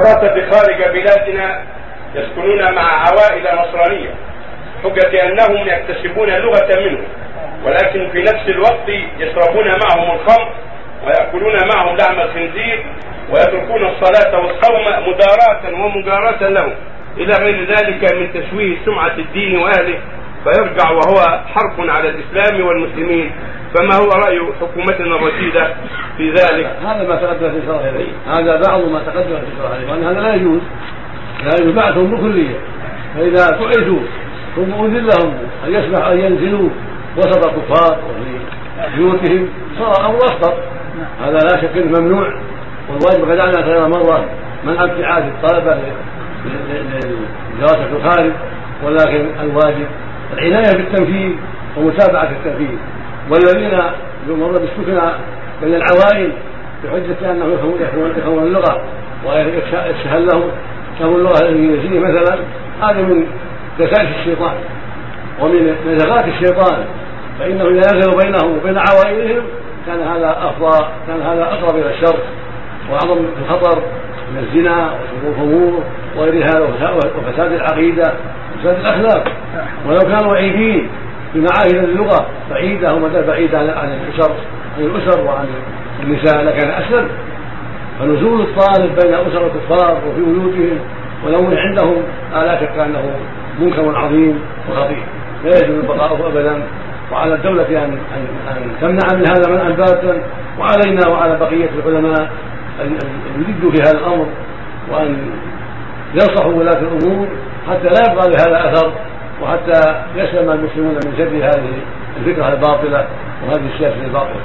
دراسة خارج بلادنا يسكنون مع عوائل نصرانية حجة أنهم يكتسبون اللغة منه ولكن في نفس الوقت يشربون معهم الخمر ويأكلون معهم لحم الخنزير ويتركون الصلاة والصوم مداراة ومجاراة لهم. إلى غير ذلك من تشويه سمعة الدين وأهله فيرجع وهو حرب على الإسلام والمسلمين. فما هو رأي حكومتنا الرشيدة في ذلك؟ هذا ما تقدم في شرح هذا بعض ما تقدم في شرح وان هذا لا يجوز. لا يجوز. بعثهم بكلية. فإذا بعثوا ثم أذن لهم أن يسمح أن ينزلوا وسط الكفار وفي بيوتهم صار أمر اخطر هذا لا شك إنه ممنوع. والواجب قد أعلن خير مرة منع ابتعاث الطلبه لدراسة الخارج. ولكن الواجب العناية بالتنفيذ ومتابعة التنفيذ. والذين بالسكنى بين العوائل بحجة أنهم يفهمون اللغة ويسهل لهم. فهم اللغة الإنجليزية مثلا هذا من دسائس الشيطان. ومن نزغات الشيطان. فإنه إذا ينزل بينهم وبين عوائلهم كان هذا أفضى كان هذا أقرب إلى الشر وأعظم الخطر من الزنا وشرور الخمور وغير هذا وفساد العقيدة وفساد الأخلاق. ولو كانوا عيبين بمعاهد اللغة بعيدة ومدى بعيدة عن الأسر عن الأسر وعن النساء لكان أسلم. فنزول الطالب بين أسر الكفار وفي بيوتهم ولو عندهم لا شك أنه منكر عظيم وخطير. لا يجوز البقاء أبدا. وعلى الدولة أن أن أن تمنع من هذا منعا باتا. وعلينا وعلى بقية العلماء أن يجدوا في هذا الأمر وأن ينصحوا ولاة الأمور حتى لا يبقى لهذا أثر وحتى يسلم المسلمون من شر هذه الفكرة الباطلة وهذه السياسة الباطلة.